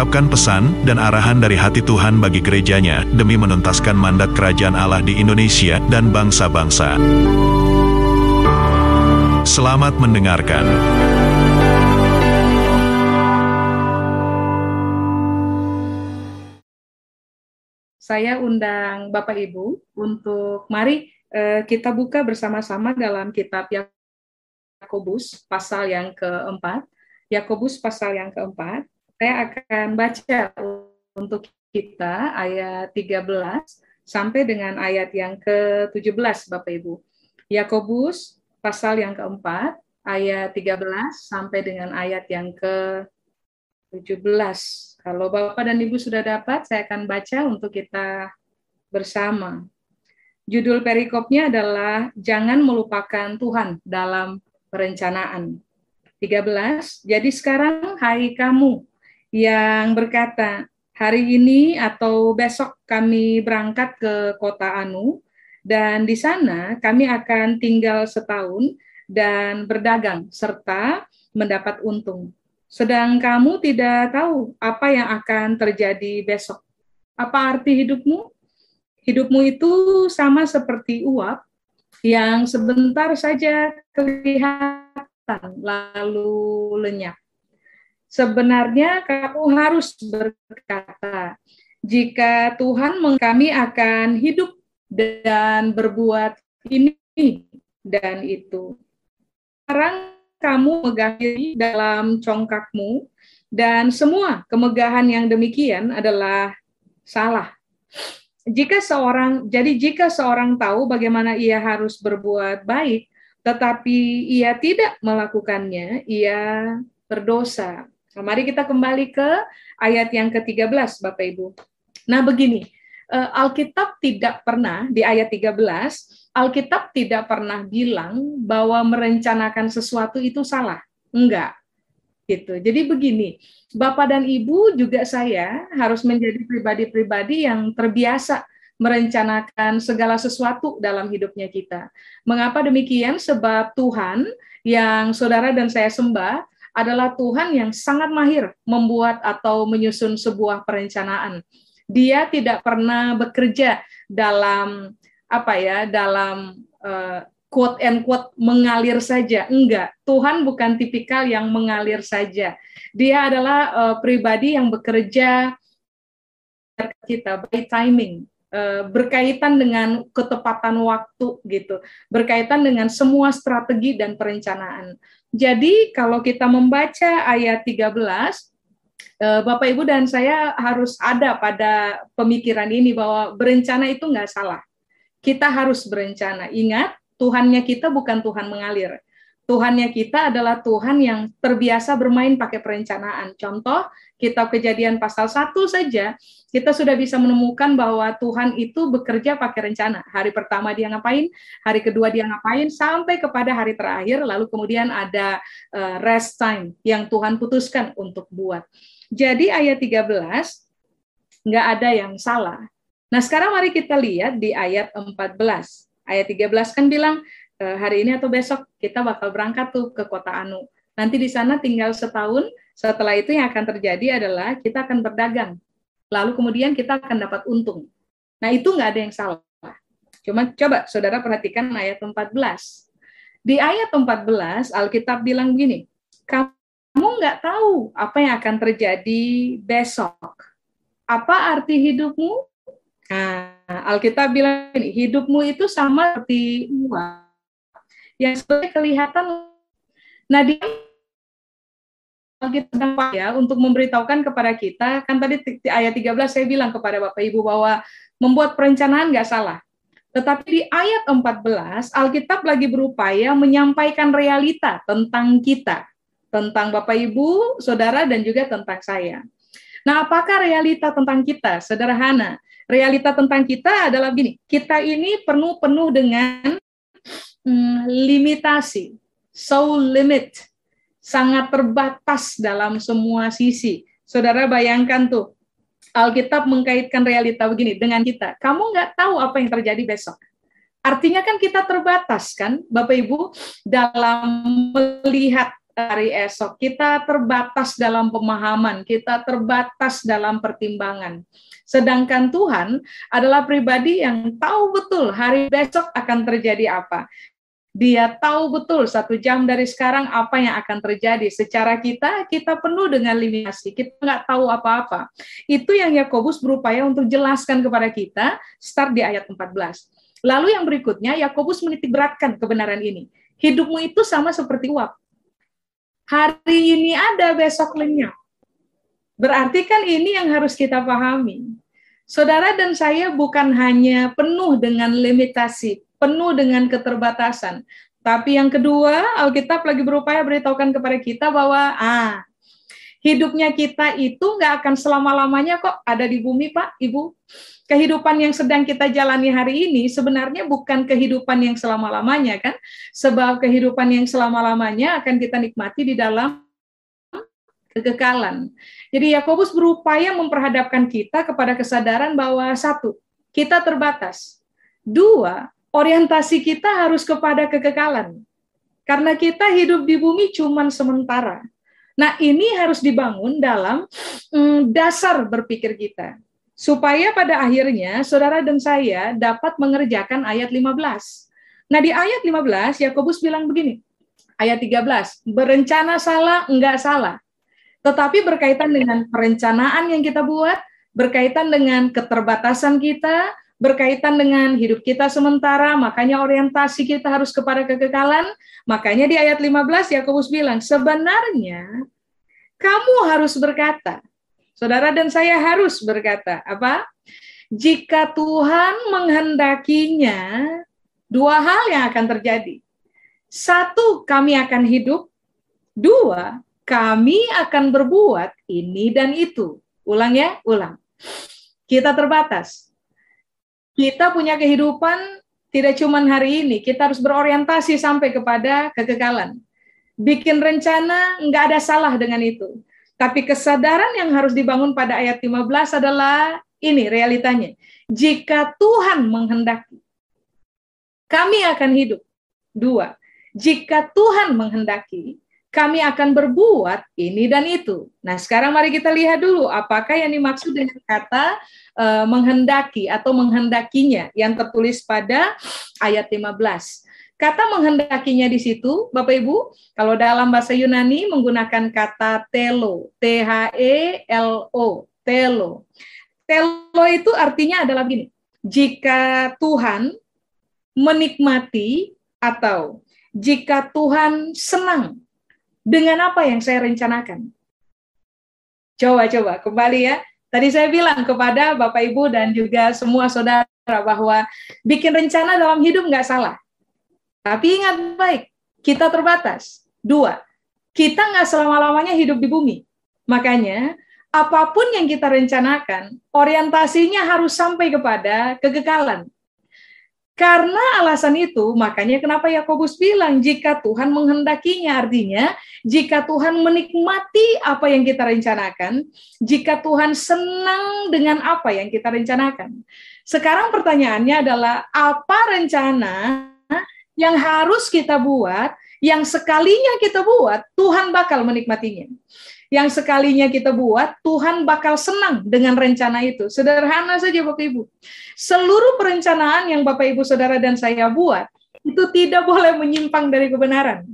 mengungkapkan pesan dan arahan dari hati Tuhan bagi gerejanya demi menuntaskan mandat kerajaan Allah di Indonesia dan bangsa-bangsa. Selamat mendengarkan. Saya undang Bapak Ibu untuk mari eh, kita buka bersama-sama dalam kitab Yakobus pasal yang keempat. Yakobus pasal yang keempat saya akan baca untuk kita ayat 13 sampai dengan ayat yang ke-17 Bapak Ibu. Yakobus pasal yang keempat ayat 13 sampai dengan ayat yang ke-17. Kalau Bapak dan Ibu sudah dapat, saya akan baca untuk kita bersama. Judul perikopnya adalah Jangan Melupakan Tuhan dalam Perencanaan. 13. Jadi sekarang hai kamu yang berkata, hari ini atau besok kami berangkat ke kota Anu, dan di sana kami akan tinggal setahun dan berdagang, serta mendapat untung. Sedang kamu tidak tahu apa yang akan terjadi besok. Apa arti hidupmu? Hidupmu itu sama seperti uap yang sebentar saja kelihatan lalu lenyap sebenarnya kamu harus berkata, jika Tuhan kami akan hidup dan berbuat ini dan itu. Sekarang kamu megahiri dalam congkakmu dan semua kemegahan yang demikian adalah salah. Jika seorang jadi jika seorang tahu bagaimana ia harus berbuat baik tetapi ia tidak melakukannya, ia berdosa. Nah, mari kita kembali ke ayat yang ke-13, Bapak Ibu. Nah, begini, eh, Alkitab tidak pernah di ayat 13, Alkitab tidak pernah bilang bahwa merencanakan sesuatu itu salah. Enggak. Gitu. Jadi begini, Bapak dan Ibu juga saya harus menjadi pribadi-pribadi yang terbiasa merencanakan segala sesuatu dalam hidupnya kita. Mengapa demikian? Sebab Tuhan yang saudara dan saya sembah adalah Tuhan yang sangat mahir membuat atau menyusun sebuah perencanaan. Dia tidak pernah bekerja dalam apa ya, dalam uh, quote and quote mengalir saja. Enggak, Tuhan bukan tipikal yang mengalir saja. Dia adalah uh, pribadi yang bekerja kita by timing, uh, berkaitan dengan ketepatan waktu gitu, berkaitan dengan semua strategi dan perencanaan. Jadi kalau kita membaca ayat 13, eh, Bapak Ibu dan saya harus ada pada pemikiran ini bahwa berencana itu nggak salah. Kita harus berencana. Ingat, Tuhannya kita bukan Tuhan mengalir. Tuhannya kita adalah Tuhan yang terbiasa bermain pakai perencanaan. Contoh, kitab kejadian pasal 1 saja, kita sudah bisa menemukan bahwa Tuhan itu bekerja pakai rencana. Hari pertama dia ngapain, hari kedua dia ngapain, sampai kepada hari terakhir, lalu kemudian ada uh, rest time yang Tuhan putuskan untuk buat. Jadi ayat 13, nggak ada yang salah. Nah sekarang mari kita lihat di ayat 14. Ayat 13 kan bilang, e, hari ini atau besok kita bakal berangkat tuh ke kota Anu. Nanti di sana tinggal setahun, setelah itu yang akan terjadi adalah kita akan berdagang lalu kemudian kita akan dapat untung. Nah, itu nggak ada yang salah. Cuma coba saudara perhatikan ayat 14. Di ayat 14, Alkitab bilang begini, kamu nggak tahu apa yang akan terjadi besok. Apa arti hidupmu? Nah, Alkitab bilang ini, hidupmu itu sama seperti uang yang sebenarnya kelihatan. Nah, di kita ya untuk memberitahukan kepada kita kan tadi di ayat 13 saya bilang kepada Bapak Ibu bahwa membuat perencanaan nggak salah. Tetapi di ayat 14 Alkitab lagi berupaya menyampaikan realita tentang kita, tentang Bapak Ibu, Saudara dan juga tentang saya. Nah, apakah realita tentang kita? Sederhana. Realita tentang kita adalah begini, kita ini penuh-penuh dengan hmm, limitasi, so limit, sangat terbatas dalam semua sisi. Saudara bayangkan tuh, Alkitab mengkaitkan realita begini dengan kita. Kamu nggak tahu apa yang terjadi besok. Artinya kan kita terbatas kan, Bapak Ibu, dalam melihat hari esok. Kita terbatas dalam pemahaman, kita terbatas dalam pertimbangan. Sedangkan Tuhan adalah pribadi yang tahu betul hari besok akan terjadi apa. Dia tahu betul satu jam dari sekarang apa yang akan terjadi. Secara kita, kita penuh dengan limitasi. Kita nggak tahu apa-apa. Itu yang Yakobus berupaya untuk jelaskan kepada kita, start di ayat 14. Lalu yang berikutnya, Yakobus menitik beratkan kebenaran ini. Hidupmu itu sama seperti uap hari ini ada, besok lenyap. Berarti kan ini yang harus kita pahami. Saudara dan saya bukan hanya penuh dengan limitasi, penuh dengan keterbatasan. Tapi yang kedua, Alkitab lagi berupaya beritahukan kepada kita bahwa ah, hidupnya kita itu nggak akan selama-lamanya kok ada di bumi, Pak, Ibu kehidupan yang sedang kita jalani hari ini sebenarnya bukan kehidupan yang selama-lamanya kan? Sebab kehidupan yang selama-lamanya akan kita nikmati di dalam kekekalan. Jadi Yakobus berupaya memperhadapkan kita kepada kesadaran bahwa satu, kita terbatas. Dua, orientasi kita harus kepada kekekalan. Karena kita hidup di bumi cuma sementara. Nah, ini harus dibangun dalam mm, dasar berpikir kita supaya pada akhirnya saudara dan saya dapat mengerjakan ayat 15. Nah, di ayat 15 Yakobus bilang begini. Ayat 13, berencana salah enggak salah. Tetapi berkaitan dengan perencanaan yang kita buat, berkaitan dengan keterbatasan kita, berkaitan dengan hidup kita sementara, makanya orientasi kita harus kepada kekekalan. Makanya di ayat 15 Yakobus bilang, sebenarnya kamu harus berkata, Saudara dan saya harus berkata, apa? Jika Tuhan menghendakinya, dua hal yang akan terjadi. Satu, kami akan hidup. Dua, kami akan berbuat ini dan itu. Ulang ya, ulang. Kita terbatas. Kita punya kehidupan tidak cuma hari ini, kita harus berorientasi sampai kepada kekekalan. Bikin rencana, nggak ada salah dengan itu. Tapi kesadaran yang harus dibangun pada ayat 15 adalah ini realitanya. Jika Tuhan menghendaki, kami akan hidup. Dua, jika Tuhan menghendaki, kami akan berbuat ini dan itu. Nah, sekarang mari kita lihat dulu apakah yang dimaksud dengan kata uh, menghendaki atau menghendakinya yang tertulis pada ayat 15. Kata menghendakinya di situ, Bapak Ibu, kalau dalam bahasa Yunani menggunakan kata telo, T H E L O, telo. Telo itu artinya adalah begini. Jika Tuhan menikmati atau jika Tuhan senang dengan apa yang saya rencanakan. Coba-coba kembali ya. Tadi saya bilang kepada Bapak Ibu dan juga semua saudara bahwa bikin rencana dalam hidup nggak salah tapi ingat baik, kita terbatas. Dua, kita nggak selama-lamanya hidup di bumi. Makanya, apa pun yang kita rencanakan, orientasinya harus sampai kepada kekekalan. Karena alasan itu, makanya kenapa Yakobus bilang jika Tuhan menghendakinya, artinya jika Tuhan menikmati apa yang kita rencanakan, jika Tuhan senang dengan apa yang kita rencanakan. Sekarang pertanyaannya adalah apa rencana yang harus kita buat, yang sekalinya kita buat, Tuhan bakal menikmatinya. Yang sekalinya kita buat, Tuhan bakal senang dengan rencana itu. Sederhana saja Bapak Ibu. Seluruh perencanaan yang Bapak Ibu Saudara dan saya buat, itu tidak boleh menyimpang dari kebenaran.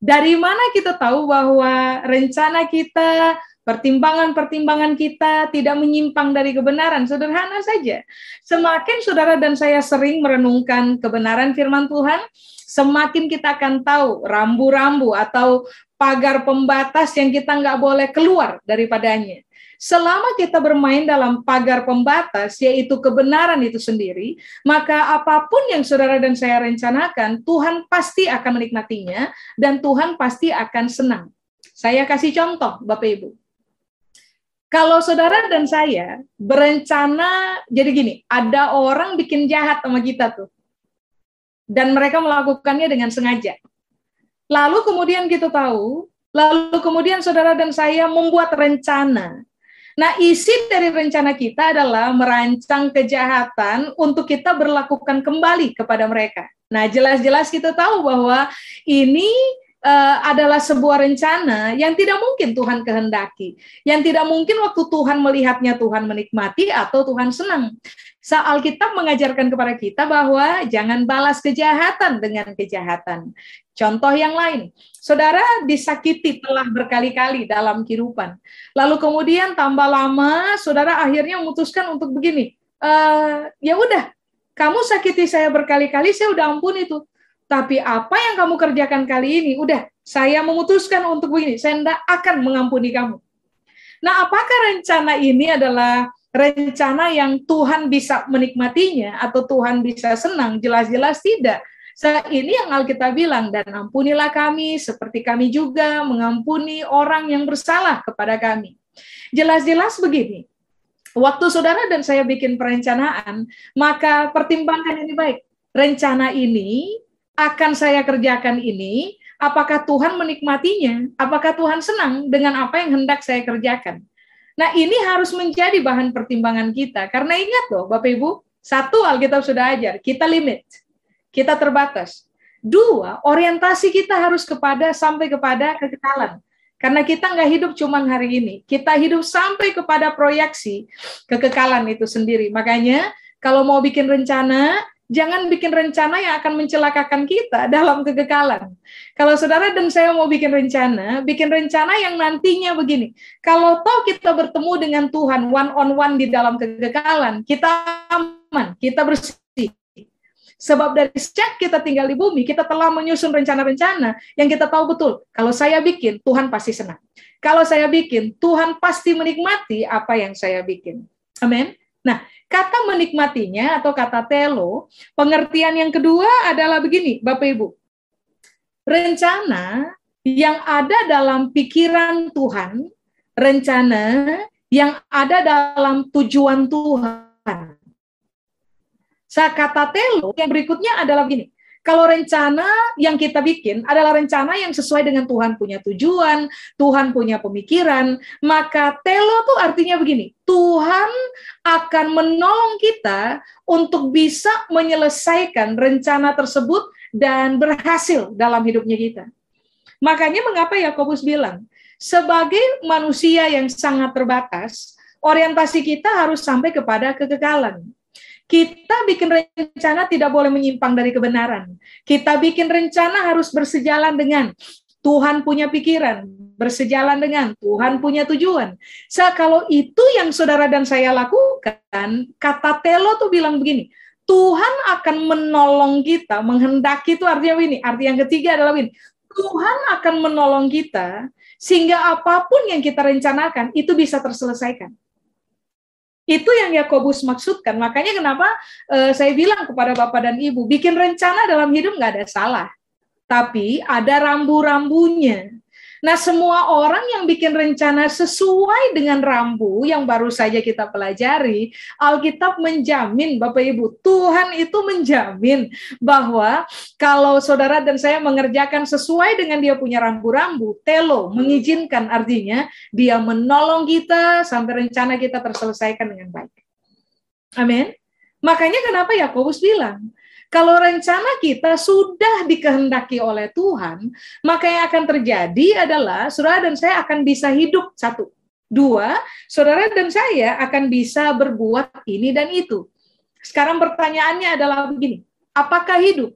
Dari mana kita tahu bahwa rencana kita, pertimbangan-pertimbangan kita tidak menyimpang dari kebenaran. Sederhana saja. Semakin saudara dan saya sering merenungkan kebenaran firman Tuhan, semakin kita akan tahu rambu-rambu atau pagar pembatas yang kita nggak boleh keluar daripadanya. Selama kita bermain dalam pagar pembatas, yaitu kebenaran itu sendiri, maka apa pun yang saudara dan saya rencanakan, Tuhan pasti akan menikmatinya dan Tuhan pasti akan senang. Saya kasih contoh, Bapak Ibu Kalau saudara dan saya berencana, jadi gini, ada orang bikin jahat sama kita tuh. Dan mereka melakukannya dengan sengaja. Lalu kemudian kita tahu, lalu kemudian saudara dan saya membuat rencana. Nah, isi dari rencana kita adalah merancang kejahatan untuk kita berlakukan kembali kepada mereka. Nah, jelas-jelas kita tahu bahwa ini uh, adalah sebuah rencana yang tidak mungkin Tuhan kehendaki, yang tidak mungkin waktu Tuhan melihatnya Tuhan menikmati atau Tuhan senang. Soal Alkitab mengajarkan kepada kita bahwa jangan balas kejahatan dengan kejahatan. Contoh yang lain, saudara disakiti telah berkali-kali dalam kehidupan. Lalu kemudian tambah lama, saudara akhirnya memutuskan untuk begini, e, ya udah, kamu sakiti saya berkali-kali, saya udah ampun itu. Tapi apa yang kamu kerjakan kali ini, udah, saya memutuskan untuk begini, saya tidak akan mengampuni kamu. Nah, apakah rencana ini adalah rencana yang Tuhan bisa menikmatinya atau Tuhan bisa senang? Jelas-jelas tidak. Saat ini yang Alkitab bilang, dan ampunilah kami seperti kami juga mengampuni orang yang bersalah kepada kami. Jelas-jelas begini, waktu saudara dan saya bikin perencanaan, maka pertimbangkan ini baik. Rencana ini akan saya kerjakan ini, apakah Tuhan menikmatinya? Apakah Tuhan senang dengan apa yang hendak saya kerjakan? Nah, ini harus menjadi bahan pertimbangan kita. Karena ingat loh, Bapak Ibu, satu Alkitab sudah ajar, kita limit, kita terbatas. Dua, orientasi kita harus kepada sampai kepada kekekalan. Karena kita nggak hidup cuma hari ini, kita hidup sampai kepada proyeksi kekekalan itu sendiri. Makanya kalau mau bikin rencana, jangan bikin rencana yang akan mencelakakan kita dalam kegagalan. Kalau saudara dan saya mau bikin rencana, bikin rencana yang nantinya begini. Kalau toh kita bertemu dengan Tuhan one on one di dalam kegagalan, kita aman, kita bersih. Sebab dari sejak kita tinggal di bumi, kita telah menyusun rencana-rencana yang kita tahu betul. Kalau saya bikin, Tuhan pasti senang. Kalau saya bikin, Tuhan pasti menikmati apa yang saya bikin. Amin. Nah, kata menikmatinya atau kata telo, pengertian yang kedua adalah begini, Bapak Ibu. Rencana yang ada dalam pikiran Tuhan, rencana yang ada dalam tujuan Tuhan. Saya kata telo yang berikutnya adalah begini. Kalau rencana yang kita bikin adalah rencana yang sesuai dengan Tuhan punya tujuan, Tuhan punya pemikiran, maka telo tuh artinya begini, Tuhan akan menolong kita untuk bisa menyelesaikan rencana tersebut dan berhasil dalam hidupnya kita. Makanya mengapa Yakobus bilang, sebagai manusia yang sangat terbatas, orientasi kita harus sampai kepada kekekalan. Kita bikin rencana tidak boleh menyimpang dari kebenaran. Kita bikin rencana harus bersejalan dengan Tuhan punya pikiran, bersejalan dengan Tuhan punya tujuan. So, kalau itu yang saudara dan saya lakukan, kata Telo tuh bilang begini, Tuhan akan menolong kita, menghendaki itu artinya ini. Arti yang ketiga adalah ini, Tuhan akan menolong kita sehingga apa pun yang kita rencanakan itu bisa terselesaikan. Itu yang Yakobus maksudkan. Makanya kenapa uh, saya bilang kepada Bapak dan Ibu, bikin rencana dalam hidup nggak ada salah. Tapi ada rambu-rambunya. Nah, semua orang yang bikin rencana sesuai dengan rambu yang baru saja kita pelajari, Alkitab menjamin, Bapak Ibu, Tuhan itu menjamin bahwa kalau saudara dan saya mengerjakan sesuai dengan dia punya rambu-rambu, telo, mengizinkan artinya dia menolong kita sampai rencana kita terselesaikan dengan baik. Amin. Makanya kenapa Yakobus bilang, kalau rencana kita sudah dikehendaki oleh Tuhan, maka yang akan terjadi adalah saudara dan saya akan bisa hidup satu. Dua, saudara dan saya akan bisa berbuat ini dan itu. Sekarang pertanyaannya adalah begini, apakah hidup?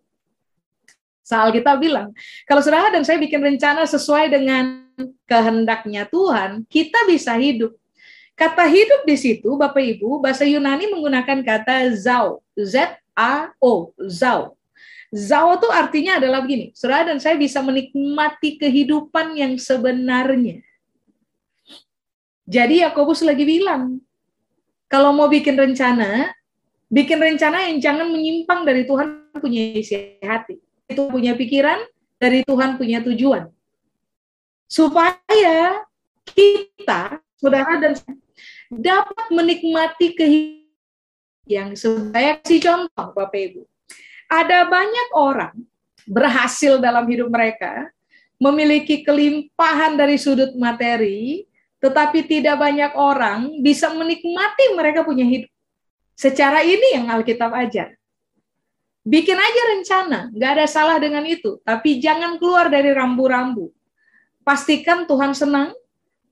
Soal kita bilang, kalau saudara dan saya bikin rencana sesuai dengan kehendaknya Tuhan, kita bisa hidup. Kata hidup di situ, Bapak Ibu, bahasa Yunani menggunakan kata zau, Z A-O, Zao. Zao itu artinya adalah begini, saudara dan saya bisa menikmati kehidupan yang sebenarnya. Jadi Yakobus lagi bilang, kalau mau bikin rencana, bikin rencana yang jangan menyimpang dari Tuhan punya isi hati. Itu punya pikiran, dari Tuhan punya tujuan. Supaya kita, saudara dan dapat menikmati kehidupan yang saya kasih contoh Bapak Ibu. Ada banyak orang berhasil dalam hidup mereka, memiliki kelimpahan dari sudut materi, tetapi tidak banyak orang bisa menikmati mereka punya hidup. Secara ini yang Alkitab ajar. Bikin aja rencana, nggak ada salah dengan itu. Tapi jangan keluar dari rambu-rambu. Pastikan Tuhan senang,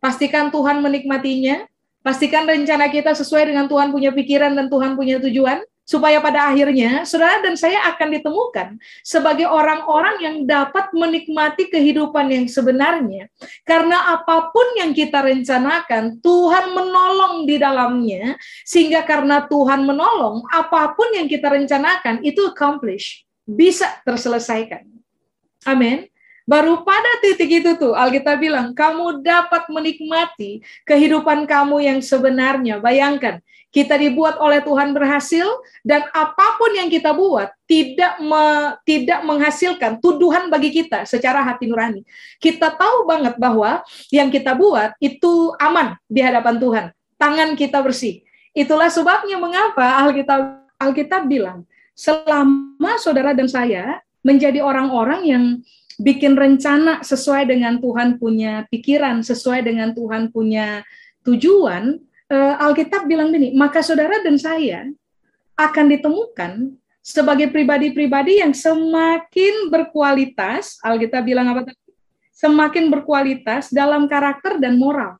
pastikan Tuhan menikmatinya, pastikan rencana kita sesuai dengan Tuhan punya pikiran dan Tuhan punya tujuan, supaya pada akhirnya saudara dan saya akan ditemukan sebagai orang-orang yang dapat menikmati kehidupan yang sebenarnya. Karena apa pun yang kita rencanakan Tuhan menolong di dalamnya sehingga karena Tuhan menolong apa pun yang kita rencanakan itu accomplish bisa terselesaikan. Amin Baru pada titik itu tuh Alkitab bilang, kamu dapat menikmati kehidupan kamu yang sebenarnya. Bayangkan, kita dibuat oleh Tuhan berhasil dan apa pun yang kita buat tidak me, tidak menghasilkan tuduhan bagi kita secara hati nurani. Kita tahu banget bahwa yang kita buat itu aman di hadapan Tuhan. Tangan kita bersih. Itulah sebabnya mengapa Alkitab Alkitab bilang, selama saudara dan saya menjadi orang-orang yang bikin rencana sesuai dengan Tuhan punya pikiran, sesuai dengan Tuhan punya tujuan, uh, Alkitab bilang gini, maka saudara dan saya akan ditemukan sebagai pribadi-pribadi yang semakin berkualitas, Alkitab bilang apa tadi? Semakin berkualitas dalam karakter dan moral.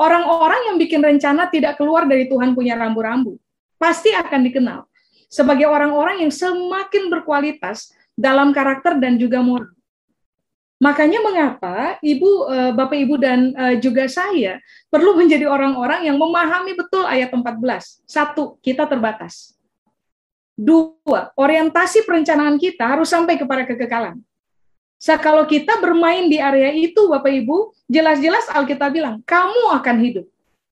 Orang-orang yang bikin rencana tidak keluar dari Tuhan punya rambu-rambu, pasti akan dikenal sebagai orang-orang yang semakin berkualitas dalam karakter dan juga moral. Makanya mengapa ibu, eh, bapak ibu dan eh, juga saya perlu menjadi orang-orang yang memahami betul ayat 14. Satu, kita terbatas. Dua, orientasi perencanaan kita harus sampai kepada kekekalan. So, kalau kita bermain di area itu, Bapak Ibu, jelas-jelas Alkitab bilang, kamu akan hidup.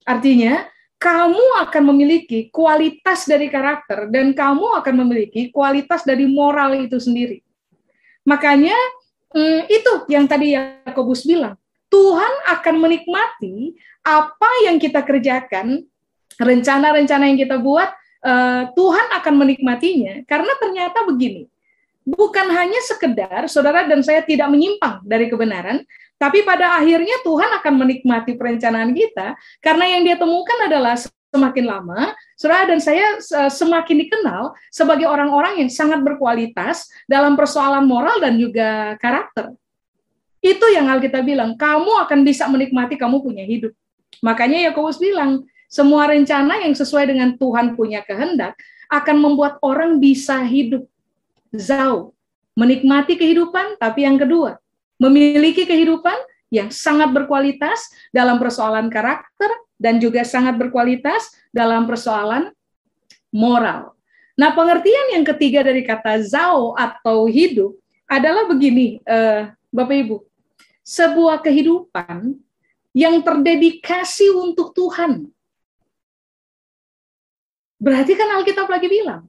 Artinya, kamu akan memiliki kualitas dari karakter dan kamu akan memiliki kualitas dari moral itu sendiri. Makanya Hmm, itu yang tadi Yakobus bilang. Tuhan akan menikmati apa yang kita kerjakan, rencana-rencana yang kita buat, uh, Tuhan akan menikmatinya karena ternyata begini. Bukan hanya sekedar saudara dan saya tidak menyimpang dari kebenaran, tapi pada akhirnya Tuhan akan menikmati perencanaan kita karena yang dia temukan adalah semakin lama, saudara dan saya semakin dikenal sebagai orang-orang yang sangat berkualitas dalam persoalan moral dan juga karakter. Itu yang Alkitab bilang, kamu akan bisa menikmati kamu punya hidup. Makanya Yakobus bilang, semua rencana yang sesuai dengan Tuhan punya kehendak akan membuat orang bisa hidup zau, menikmati kehidupan, tapi yang kedua, memiliki kehidupan yang sangat berkualitas dalam persoalan karakter dan juga sangat berkualitas dalam persoalan moral. Nah, pengertian yang ketiga dari kata zao atau hidup adalah begini, eh, Bapak Ibu. Sebuah kehidupan yang terdedikasi untuk Tuhan. Berarti kan Alkitab lagi bilang,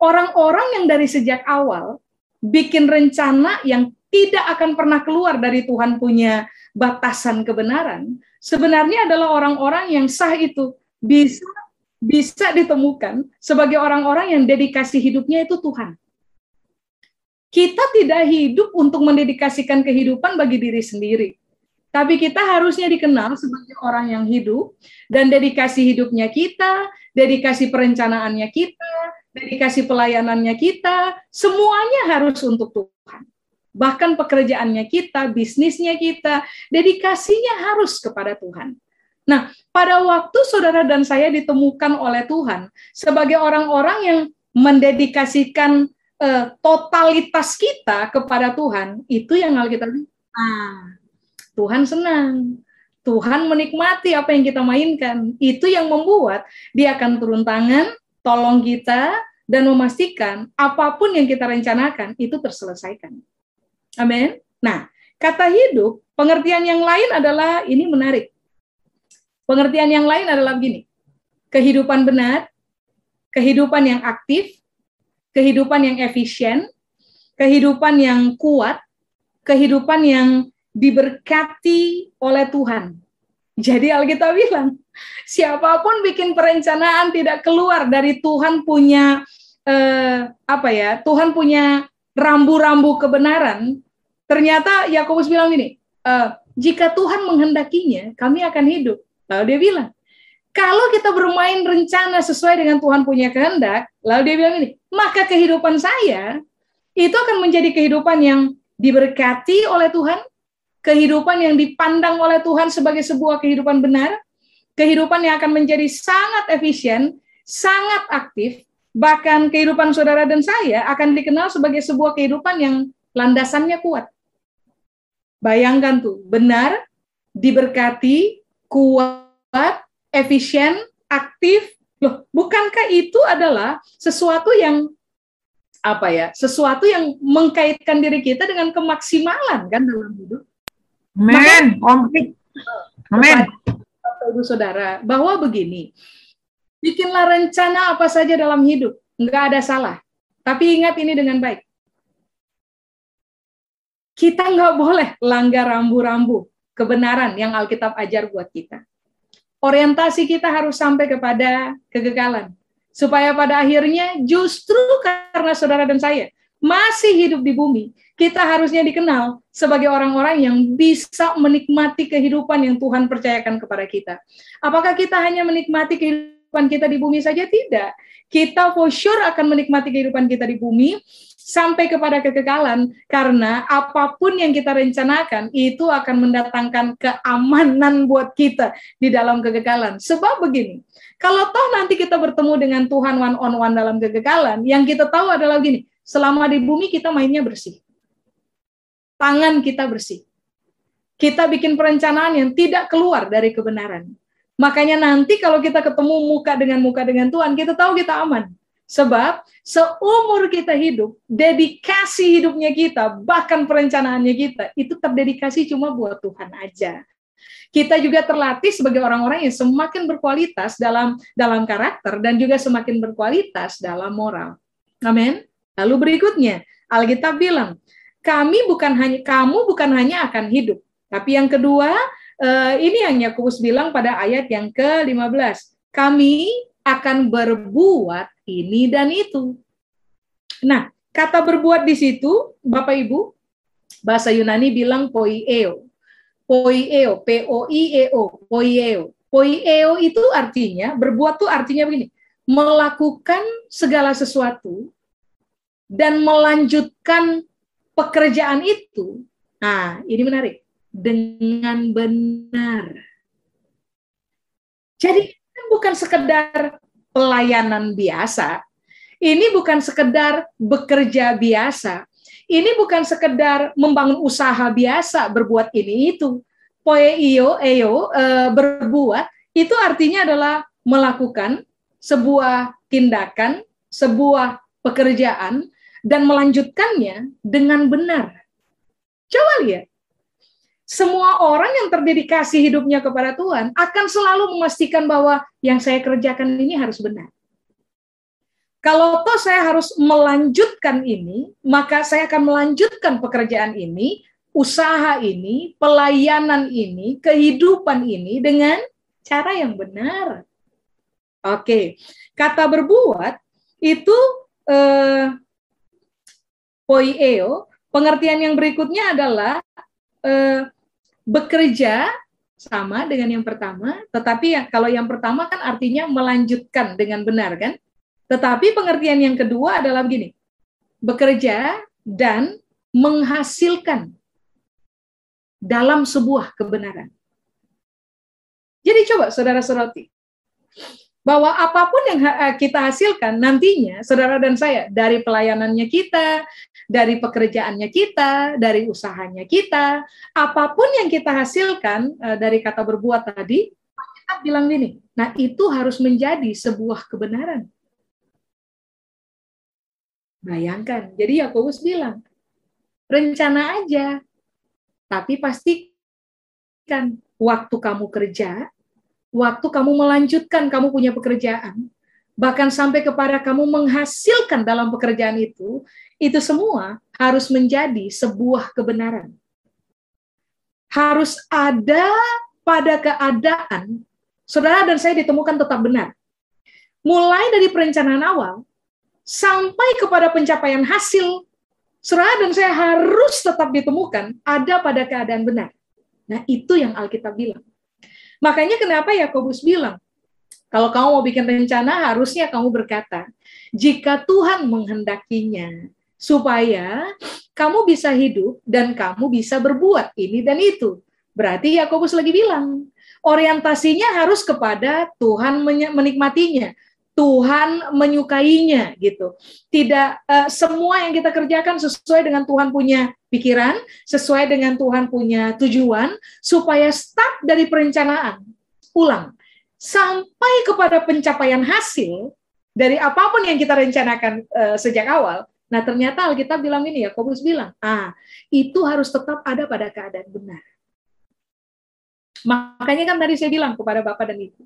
orang-orang yang dari sejak awal bikin rencana yang tidak akan pernah keluar dari Tuhan punya batasan kebenaran, sebenarnya adalah orang-orang yang sah itu bisa bisa ditemukan sebagai orang-orang yang dedikasi hidupnya itu Tuhan. Kita tidak hidup untuk mendedikasikan kehidupan bagi diri sendiri. Tapi kita harusnya dikenal sebagai orang yang hidup dan dedikasi hidupnya kita, dedikasi perencanaannya kita, dedikasi pelayanannya kita, semuanya harus untuk Tuhan bahkan pekerjaannya kita, bisnisnya kita, dedikasinya harus kepada Tuhan. Nah, pada waktu saudara dan saya ditemukan oleh Tuhan sebagai orang-orang yang mendedikasikan uh, totalitas kita kepada Tuhan, itu yang Alkitab ah, Tuhan senang. Tuhan menikmati apa yang kita mainkan. Itu yang membuat dia akan turun tangan, tolong kita, dan memastikan apa pun yang kita rencanakan itu terselesaikan. Amin. Nah, kata hidup, pengertian yang lain adalah ini menarik. Pengertian yang lain adalah begini. Kehidupan benar, kehidupan yang aktif, kehidupan yang efisien, kehidupan yang kuat, kehidupan yang diberkati oleh Tuhan. Jadi Alkitab bilang, siapa pun bikin perencanaan tidak keluar dari Tuhan punya eh, apa ya? Tuhan punya rambu-rambu kebenaran. Ternyata Yakobus bilang gini, eh, jika Tuhan menghendakinya, kami akan hidup. Lalu dia bilang, kalau kita bermain rencana sesuai dengan Tuhan punya kehendak, lalu dia bilang ini, maka kehidupan saya itu akan menjadi kehidupan yang diberkati oleh Tuhan, kehidupan yang dipandang oleh Tuhan sebagai sebuah kehidupan benar, kehidupan yang akan menjadi sangat efisien, sangat aktif, bahkan kehidupan saudara dan saya akan dikenal sebagai sebuah kehidupan yang landasannya kuat. Bayangkan tuh, benar, diberkati, kuat, efisien, aktif. Loh, bukankah itu adalah sesuatu yang apa ya? Sesuatu yang mengkaitkan diri kita dengan kemaksimalan kan dalam hidup. Amin. Amin. Ibu saudara, bahwa begini, bikinlah rencana apa saja dalam hidup, nggak ada salah. Tapi ingat ini dengan baik. Kita nggak boleh langgar rambu-rambu kebenaran yang Alkitab ajar buat kita. Orientasi kita harus sampai kepada kegagalan. Supaya pada akhirnya justru karena saudara dan saya masih hidup di bumi, kita harusnya dikenal sebagai orang-orang yang bisa menikmati kehidupan yang Tuhan percayakan kepada kita. Apakah kita hanya menikmati kehidupan kita di bumi saja? Tidak. Kita for sure akan menikmati kehidupan kita di bumi sampai kepada kekekalan karena apa pun yang kita rencanakan itu akan mendatangkan keamanan buat kita di dalam kekekalan. Sebab begini, kalau toh nanti kita bertemu dengan Tuhan one on one dalam kekekalan, yang kita tahu adalah gini, selama di bumi kita mainnya bersih tangan kita bersih. Kita bikin perencanaan yang tidak keluar dari kebenaran. Makanya nanti kalau kita ketemu muka dengan muka dengan Tuhan, kita tahu kita aman. Sebab seumur kita hidup, dedikasi hidupnya kita, bahkan perencanaannya kita, itu terdedikasi cuma buat Tuhan aja. Kita juga terlatih sebagai orang-orang yang semakin berkualitas dalam dalam karakter dan juga semakin berkualitas dalam moral. Amin. Lalu berikutnya, Alkitab bilang, kami bukan hanya kamu bukan hanya akan hidup, tapi yang kedua uh, ini yang Yakobus bilang pada ayat yang ke-15. Kami akan berbuat ini dan itu. Nah, kata berbuat di situ, Bapak Ibu, bahasa Yunani bilang poieo. Poieo, P O I E O, poieo. Poieo itu artinya berbuat tuh artinya begini, melakukan segala sesuatu dan melanjutkan pekerjaan itu, nah ini menarik, dengan benar. Jadi bukan sekedar pelayanan biasa, ini bukan sekedar bekerja biasa, ini bukan sekedar membangun usaha biasa, berbuat ini itu. Poeio, eo, e, berbuat, itu artinya adalah melakukan sebuah tindakan, sebuah pekerjaan dan melanjutkannya dengan benar. Coba lihat. Semua orang yang terdedikasi hidupnya kepada Tuhan akan selalu memastikan bahwa yang saya kerjakan ini harus benar. Kalau toh saya harus melanjutkan ini, maka saya akan melanjutkan pekerjaan ini, usaha ini, pelayanan ini, kehidupan ini dengan cara yang benar. Oke, kata berbuat itu eh, poieo, pengertian yang berikutnya adalah eh, bekerja sama dengan yang pertama, tetapi ya, kalau yang pertama kan artinya melanjutkan dengan benar kan? Tetapi pengertian yang kedua adalah begini, bekerja dan menghasilkan dalam sebuah kebenaran. Jadi coba saudara-saudari, bahwa apa pun yang eh, kita hasilkan nantinya, saudara dan saya, dari pelayanannya kita, dari pekerjaannya kita, dari usahanya kita, apa pun yang kita hasilkan eh, dari kata berbuat tadi, kita bilang gini, nah itu harus menjadi sebuah kebenaran. Bayangkan, jadi Yakobus bilang, rencana aja, tapi pastikan waktu kamu kerja, waktu kamu melanjutkan kamu punya pekerjaan, bahkan sampai kepada kamu menghasilkan dalam pekerjaan itu, itu semua harus menjadi sebuah kebenaran. Harus ada pada keadaan saudara dan saya ditemukan tetap benar. Mulai dari perencanaan awal sampai kepada pencapaian hasil, saudara dan saya harus tetap ditemukan ada pada keadaan benar. Nah, itu yang Alkitab bilang. Makanya kenapa Yakobus bilang, kalau kamu mau bikin rencana, harusnya kamu berkata, jika Tuhan menghendakinya, supaya kamu bisa hidup dan kamu bisa berbuat ini dan itu. Berarti Yakobus lagi bilang, orientasinya harus kepada Tuhan menikmatinya, Tuhan menyukainya gitu. Tidak uh, semua yang kita kerjakan sesuai dengan Tuhan punya pikiran, sesuai dengan Tuhan punya tujuan supaya start dari perencanaan ulang sampai kepada pencapaian hasil dari apa pun yang kita rencanakan uh, sejak awal. Nah, ternyata Alkitab bilang ini ya, Yakobus bilang, "Ah, itu harus tetap ada pada keadaan benar." Makanya kan tadi saya bilang kepada Bapak dan Ibu,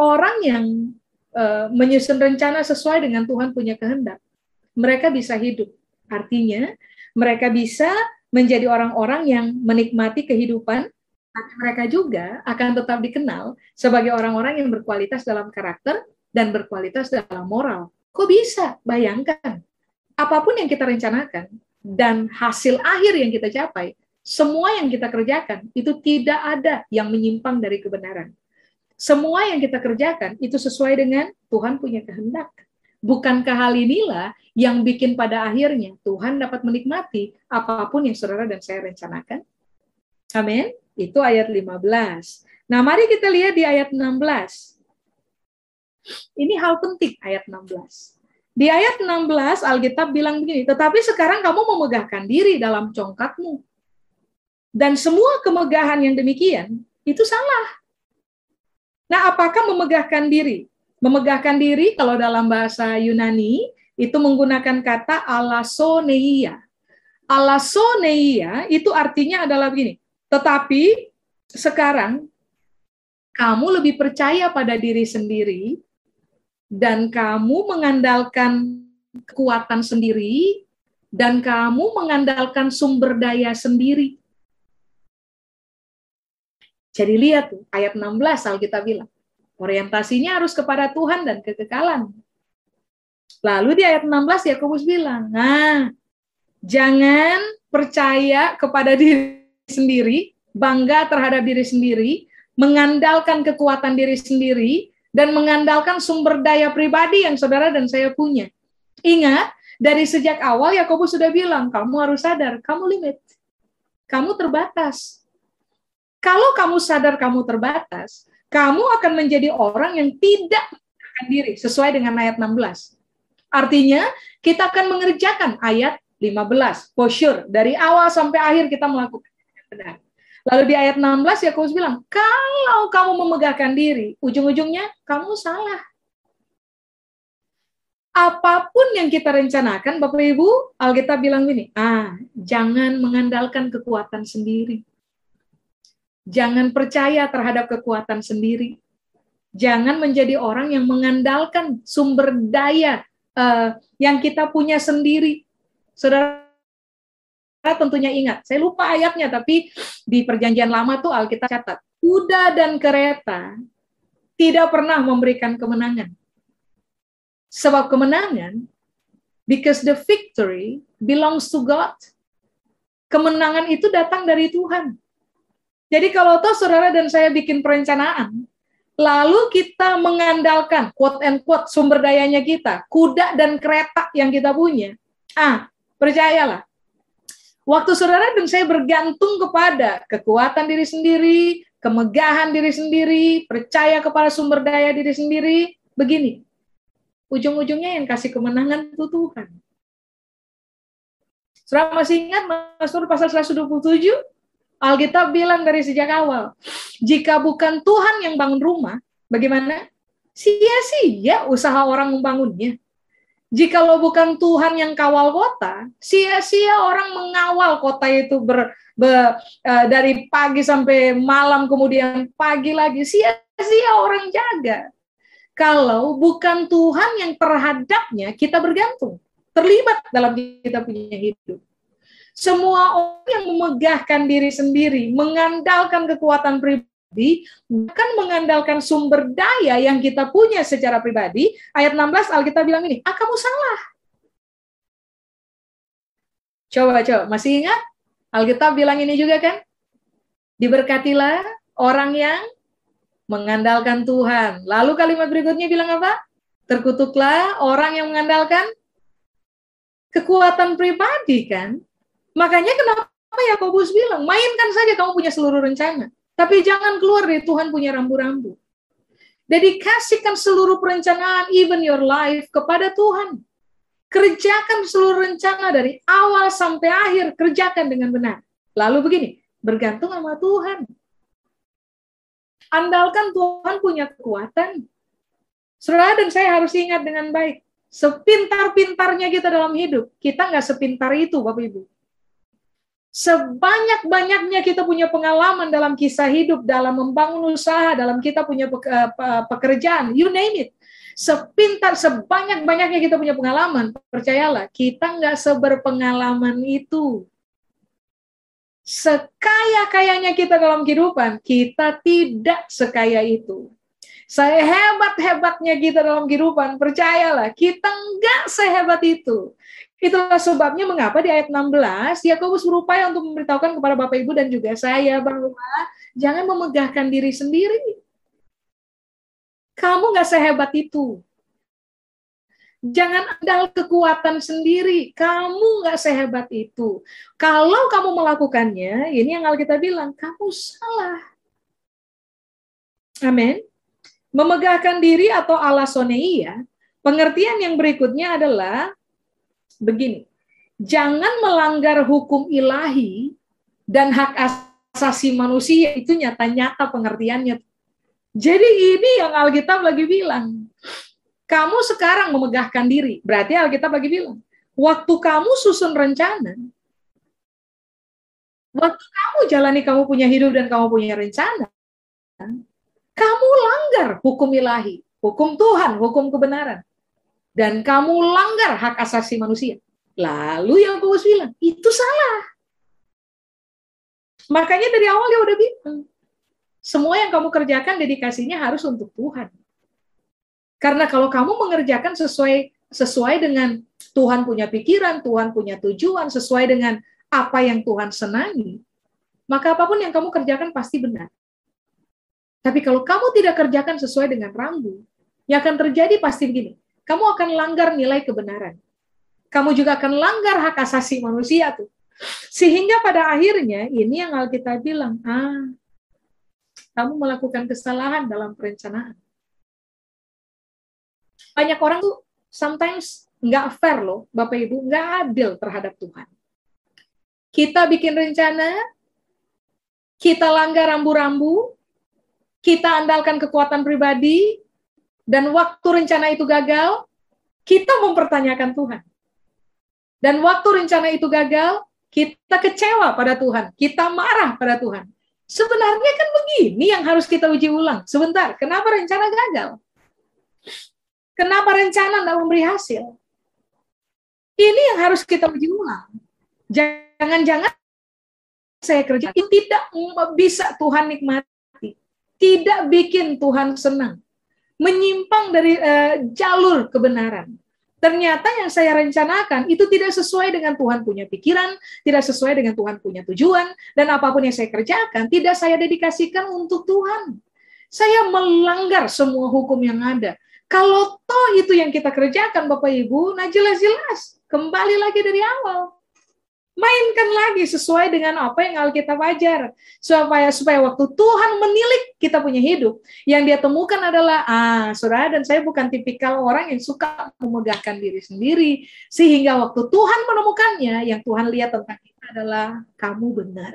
orang yang uh, menyusun rencana sesuai dengan Tuhan punya kehendak, mereka bisa hidup. Artinya, mereka bisa menjadi orang-orang yang menikmati kehidupan, tapi mereka juga akan tetap dikenal sebagai orang-orang yang berkualitas dalam karakter dan berkualitas dalam moral. Kok bisa? Bayangkan, apa pun yang kita rencanakan dan hasil akhir yang kita capai semua yang kita kerjakan itu tidak ada yang menyimpang dari kebenaran. Semua yang kita kerjakan itu sesuai dengan Tuhan punya kehendak. Bukankah hal inilah yang bikin pada akhirnya Tuhan dapat menikmati apa pun yang saudara dan saya rencanakan? Amin. Itu ayat 15. Nah, mari kita lihat di ayat 16. Ini hal penting ayat 16. Di ayat 16 Alkitab bilang begini, tetapi sekarang kamu memegahkan diri dalam congkakmu dan semua kemegahan yang demikian itu salah. Nah, apakah memegahkan diri? Memegahkan diri kalau dalam bahasa Yunani itu menggunakan kata alasoneia. Alasoneia itu artinya adalah begini. Tetapi sekarang kamu lebih percaya pada diri sendiri dan kamu mengandalkan kekuatan sendiri dan kamu mengandalkan sumber daya sendiri. Jadi lihat tuh, ayat 16 Alkitab bilang, orientasinya harus kepada Tuhan dan kekekalan. Lalu di ayat 16 Yakobus bilang, nah, jangan percaya kepada diri sendiri, bangga terhadap diri sendiri, mengandalkan kekuatan diri sendiri, dan mengandalkan sumber daya pribadi yang saudara dan saya punya. Ingat, dari sejak awal Yakobus sudah bilang, kamu harus sadar, kamu limit. Kamu terbatas kalau kamu sadar kamu terbatas, kamu akan menjadi orang yang tidak akan diri sesuai dengan ayat 16. Artinya, kita akan mengerjakan ayat 15. For sure, dari awal sampai akhir kita melakukan benar. Lalu di ayat 16 Yakobus bilang, kalau kamu memegahkan diri, ujung-ujungnya kamu salah. Apa pun yang kita rencanakan, Bapak Ibu, Alkitab bilang gini, ah, jangan mengandalkan kekuatan sendiri. Jangan percaya terhadap kekuatan sendiri. Jangan menjadi orang yang mengandalkan sumber daya uh, yang kita punya sendiri. Saudara tentunya ingat, saya lupa ayatnya, tapi di perjanjian lama tuh Alkitab catat, kuda dan kereta tidak pernah memberikan kemenangan. Sebab kemenangan, because the victory belongs to God. Kemenangan itu datang dari Tuhan. Jadi kalau toh saudara dan saya bikin perencanaan, lalu kita mengandalkan quote and quote sumber dayanya kita, kuda dan kereta yang kita punya. Ah, percayalah. Waktu saudara dan saya bergantung kepada kekuatan diri sendiri, kemegahan diri sendiri, percaya kepada sumber daya diri sendiri, begini. Ujung-ujungnya yang kasih kemenangan itu Tuhan. Saudara masih ingat Mazmur pasal 127? Alkitab bilang dari sejak awal, jika bukan Tuhan yang bangun rumah, bagaimana? Sia-sia usaha orang membangunnya. Jikalau bukan Tuhan yang kawal kota, sia-sia orang mengawal kota itu ber, ber, uh, dari pagi sampai malam, kemudian pagi lagi, sia-sia orang jaga. Kalau bukan Tuhan yang terhadapnya kita bergantung, terlibat dalam kita punya hidup. Semua orang yang memegahkan diri sendiri, mengandalkan kekuatan pribadi, bukan mengandalkan sumber daya yang kita punya secara pribadi. Ayat 16 Alkitab bilang ini, ah kamu salah. Coba, coba, masih ingat? Alkitab bilang ini juga kan? Diberkatilah orang yang mengandalkan Tuhan. Lalu kalimat berikutnya bilang apa? Terkutuklah orang yang mengandalkan kekuatan pribadi kan? Makanya kenapa Yakobus bilang, mainkan saja kamu punya seluruh rencana. Tapi jangan keluar dari Tuhan punya rambu-rambu. Dedikasikan seluruh perencanaan, even your life, kepada Tuhan. Kerjakan seluruh rencana dari awal sampai akhir, kerjakan dengan benar. Lalu begini, bergantung sama Tuhan. Andalkan Tuhan punya kekuatan. Saudara dan saya harus ingat dengan baik, sepintar-pintarnya kita dalam hidup, kita nggak sepintar itu, Bapak Ibu. Sebanyak-banyaknya kita punya pengalaman dalam kisah hidup, dalam membangun usaha, dalam kita punya eh, pekerjaan, you name it. Sepintar, sebanyak-banyaknya kita punya pengalaman, percayalah, kita nggak seberpengalaman itu. Sekaya-kayanya kita dalam kehidupan, kita tidak sekaya itu. Saya hebat-hebatnya kita dalam kehidupan, percayalah, kita nggak sehebat itu. Itulah sebabnya mengapa di ayat 16 Yakobus berupaya untuk memberitahukan kepada Bapak Ibu dan juga saya bahwa jangan memegahkan diri sendiri. Kamu nggak sehebat itu. Jangan andal kekuatan sendiri. Kamu nggak sehebat itu. Kalau kamu melakukannya, ini yang kita bilang, kamu salah. Amin. Memegahkan diri atau alasoneia, pengertian yang berikutnya adalah begini, jangan melanggar hukum ilahi dan hak asasi manusia itu nyata-nyata pengertiannya. Jadi ini yang Alkitab lagi bilang. Kamu sekarang memegahkan diri, berarti Alkitab lagi bilang, waktu kamu susun rencana, waktu kamu jalani kamu punya hidup dan kamu punya rencana, kamu langgar hukum ilahi, hukum Tuhan, hukum kebenaran dan kamu langgar hak asasi manusia. Lalu yang Yakobus bilang, itu salah. Makanya dari awal dia udah bilang, semua yang kamu kerjakan dedikasinya harus untuk Tuhan. Karena kalau kamu mengerjakan sesuai sesuai dengan Tuhan punya pikiran, Tuhan punya tujuan, sesuai dengan apa yang Tuhan senangi, maka apa pun yang kamu kerjakan pasti benar. Tapi kalau kamu tidak kerjakan sesuai dengan rambu, yang akan terjadi pasti begini kamu akan langgar nilai kebenaran. Kamu juga akan langgar hak asasi manusia tuh. Sehingga pada akhirnya ini yang Alkitab bilang, ah, kamu melakukan kesalahan dalam perencanaan. Banyak orang tuh sometimes nggak fair loh, Bapak Ibu, nggak adil terhadap Tuhan. Kita bikin rencana, kita langgar rambu-rambu, kita andalkan kekuatan pribadi, dan waktu rencana itu gagal, kita mempertanyakan Tuhan. Dan waktu rencana itu gagal, kita kecewa pada Tuhan, kita marah pada Tuhan. Sebenarnya kan begini yang harus kita uji ulang. Sebentar, kenapa rencana gagal? Kenapa rencana tidak memberi hasil? Ini yang harus kita uji ulang. Jangan-jangan saya kerja itu tidak bisa Tuhan nikmati. Tidak bikin Tuhan senang menyimpang dari uh, jalur kebenaran. Ternyata yang saya rencanakan itu tidak sesuai dengan Tuhan punya pikiran, tidak sesuai dengan Tuhan punya tujuan, dan apa pun yang saya kerjakan tidak saya dedikasikan untuk Tuhan. Saya melanggar semua hukum yang ada. Kalau toh itu yang kita kerjakan Bapak Ibu, nah jelas-jelas kembali lagi dari awal mainkan lagi sesuai dengan apa yang Alkitab ajar. Supaya supaya waktu Tuhan menilik kita punya hidup. Yang dia temukan adalah ah saudara dan saya bukan tipikal orang yang suka memegahkan diri sendiri. Sehingga waktu Tuhan menemukannya yang Tuhan lihat tentang kita adalah kamu benar.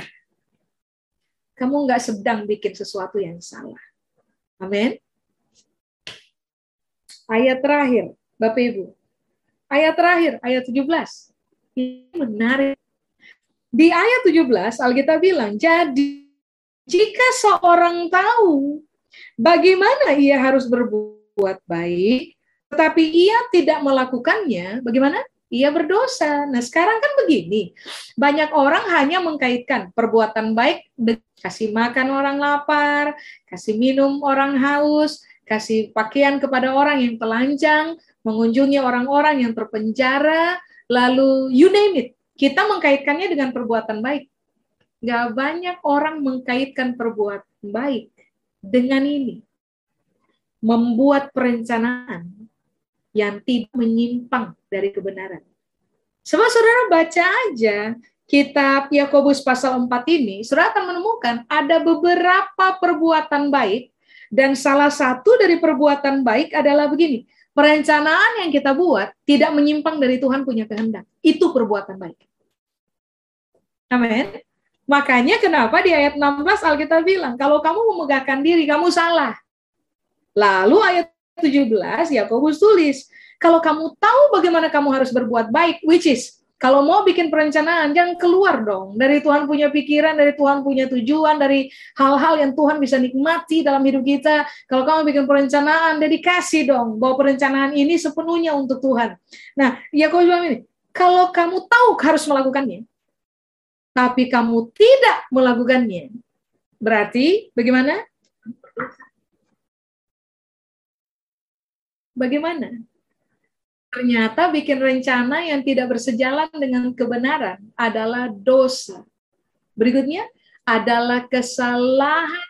Kamu nggak sedang bikin sesuatu yang salah. Amin. Ayat terakhir Bapak Ibu. Ayat terakhir ayat 17 ini menarik di ayat 17 Alkitab bilang, jadi jika seorang tahu bagaimana ia harus berbuat baik, tetapi ia tidak melakukannya, bagaimana? ia berdosa. Nah, sekarang kan begini. Banyak orang hanya mengkaitkan perbuatan baik kasih makan orang lapar, kasih minum orang haus, kasih pakaian kepada orang yang telanjang, mengunjungi orang-orang yang terpenjara, lalu you name it. Kita mengkaitkannya dengan perbuatan baik. Gak banyak orang mengkaitkan perbuatan baik dengan ini. Membuat perencanaan yang tidak menyimpang dari kebenaran. Sebab saudara baca aja kitab Yakobus pasal 4 ini, saudara akan menemukan ada beberapa perbuatan baik dan salah satu dari perbuatan baik adalah begini, perencanaan yang kita buat tidak menyimpang dari Tuhan punya kehendak. Itu perbuatan baik. Amin. Makanya kenapa di ayat 16 Alkitab bilang, kalau kamu memegahkan diri, kamu salah. Lalu ayat 17 Yakobus tulis, kalau kamu tahu bagaimana kamu harus berbuat baik, which is kalau mau bikin perencanaan, jangan keluar dong dari Tuhan punya pikiran, dari Tuhan punya tujuan, dari hal-hal yang Tuhan bisa nikmati dalam hidup kita. Kalau kamu bikin perencanaan, dedikasi dong bahwa perencanaan ini sepenuhnya untuk Tuhan. Nah, ya kau bilang ini, kalau kamu tahu harus melakukannya, tapi kamu tidak melakukannya, berarti bagaimana? Bagaimana? Ternyata bikin rencana yang tidak bersejalan dengan kebenaran adalah dosa. Berikutnya adalah kesalahan.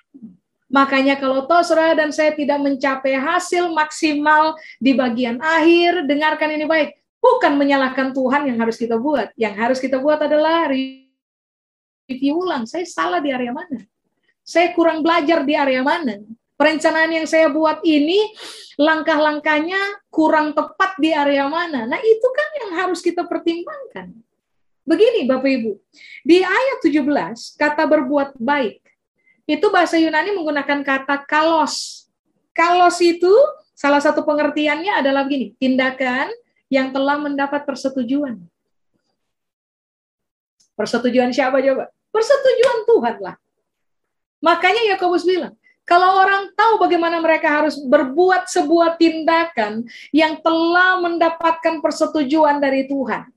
Makanya kalau toh saudara dan saya tidak mencapai hasil maksimal di bagian akhir, dengarkan ini baik. Bukan menyalahkan Tuhan yang harus kita buat. Yang harus kita buat adalah review ulang. Saya salah di area mana? Saya kurang belajar di area mana? Perencanaan yang saya buat ini langkah-langkahnya kurang tepat di area mana. Nah, itu kan yang harus kita pertimbangkan. Begini Bapak Ibu, di ayat 17 kata berbuat baik itu bahasa Yunani menggunakan kata kalos. Kalos itu salah satu pengertiannya adalah begini, tindakan yang telah mendapat persetujuan. Persetujuan siapa coba? Persetujuan Tuhan lah. Makanya Yakobus bilang, kalau orang tahu bagaimana mereka harus berbuat sebuah tindakan yang telah mendapatkan persetujuan dari Tuhan,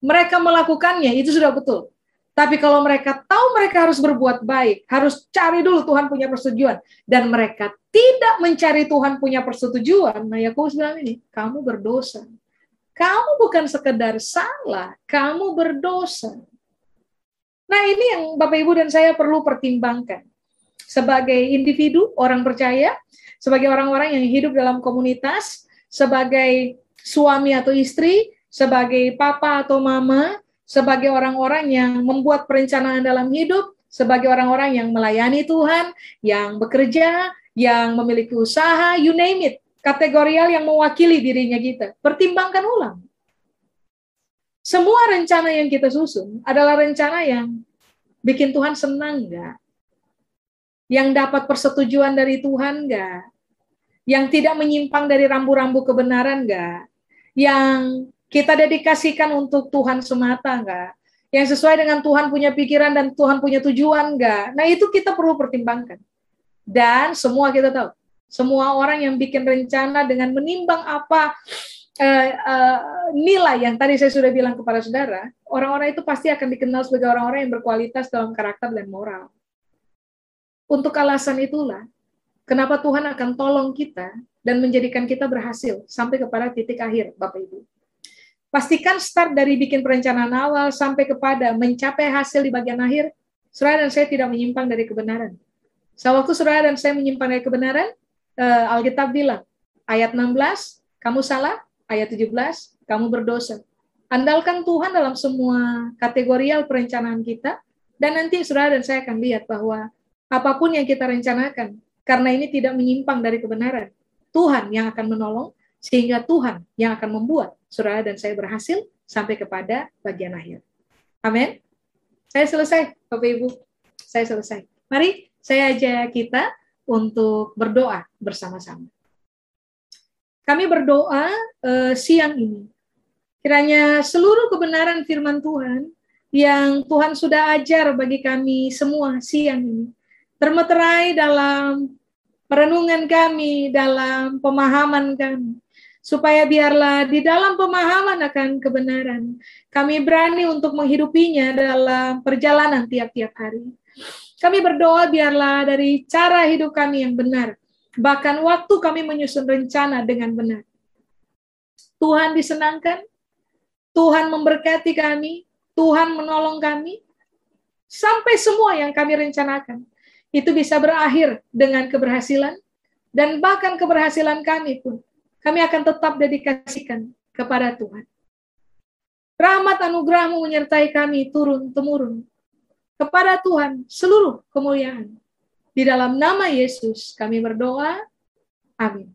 mereka melakukannya itu sudah betul. Tapi kalau mereka tahu mereka harus berbuat baik, harus cari dulu Tuhan punya persetujuan, dan mereka tidak mencari Tuhan punya persetujuan, nah Yakobus bilang ini, kamu berdosa. Kamu bukan sekedar salah, kamu berdosa. Nah ini yang Bapak Ibu dan saya perlu pertimbangkan sebagai individu, orang percaya, sebagai orang-orang yang hidup dalam komunitas, sebagai suami atau istri, sebagai papa atau mama, sebagai orang-orang yang membuat perencanaan dalam hidup, sebagai orang-orang yang melayani Tuhan, yang bekerja, yang memiliki usaha, you name it, kategorial yang mewakili dirinya kita. Pertimbangkan ulang. Semua rencana yang kita susun adalah rencana yang bikin Tuhan senang nggak? Yang dapat persetujuan dari Tuhan enggak? Yang tidak menyimpang dari rambu-rambu kebenaran enggak? Yang kita dedikasikan untuk Tuhan semata enggak? Yang sesuai dengan Tuhan punya pikiran dan Tuhan punya tujuan enggak? Nah, itu kita perlu pertimbangkan. Dan semua kita tahu, semua orang yang bikin rencana dengan menimbang apa uh, uh, nilai yang tadi saya sudah bilang kepada saudara, orang-orang itu pasti akan dikenal sebagai orang-orang yang berkualitas dalam karakter dan moral. Untuk alasan itulah, kenapa Tuhan akan tolong kita dan menjadikan kita berhasil sampai kepada titik akhir, Bapak Ibu. Pastikan start dari bikin perencanaan awal sampai kepada mencapai hasil di bagian akhir, saudara dan saya tidak menyimpang dari kebenaran. Sewaktu saudara dan saya menyimpang dari kebenaran, uh, Alkitab bilang, ayat 16, kamu salah, ayat 17, kamu berdosa. Andalkan Tuhan dalam semua kategorial perencanaan kita, dan nanti saudara dan saya akan lihat bahwa apa pun yang kita rencanakan, karena ini tidak menyimpang dari kebenaran. Tuhan yang akan menolong, sehingga Tuhan yang akan membuat saudara dan saya berhasil sampai kepada bagian akhir. Amin. Saya selesai, Bapak Ibu. Saya selesai. Mari saya ajak kita untuk berdoa bersama-sama. Kami berdoa uh, siang ini. Kiranya seluruh kebenaran firman Tuhan yang Tuhan sudah ajar bagi kami semua siang ini termeterai dalam perenungan kami, dalam pemahaman kami. supaya biarlah di dalam pemahaman akan kebenaran, kami berani untuk menghidupinya dalam perjalanan tiap-tiap hari. Kami berdoa biarlah dari cara hidup kami yang benar, bahkan waktu kami menyusun rencana dengan benar. Tuhan disenangkan, Tuhan memberkati kami, Tuhan menolong kami, sampai semua yang kami rencanakan itu bisa berakhir dengan keberhasilan, dan bahkan keberhasilan kami pun, kami akan tetap dedikasikan kepada Tuhan. Rahmat anugerahmu menyertai kami turun-temurun. Kepada Tuhan seluruh kemuliaan. Di dalam nama Yesus kami berdoa. Amin.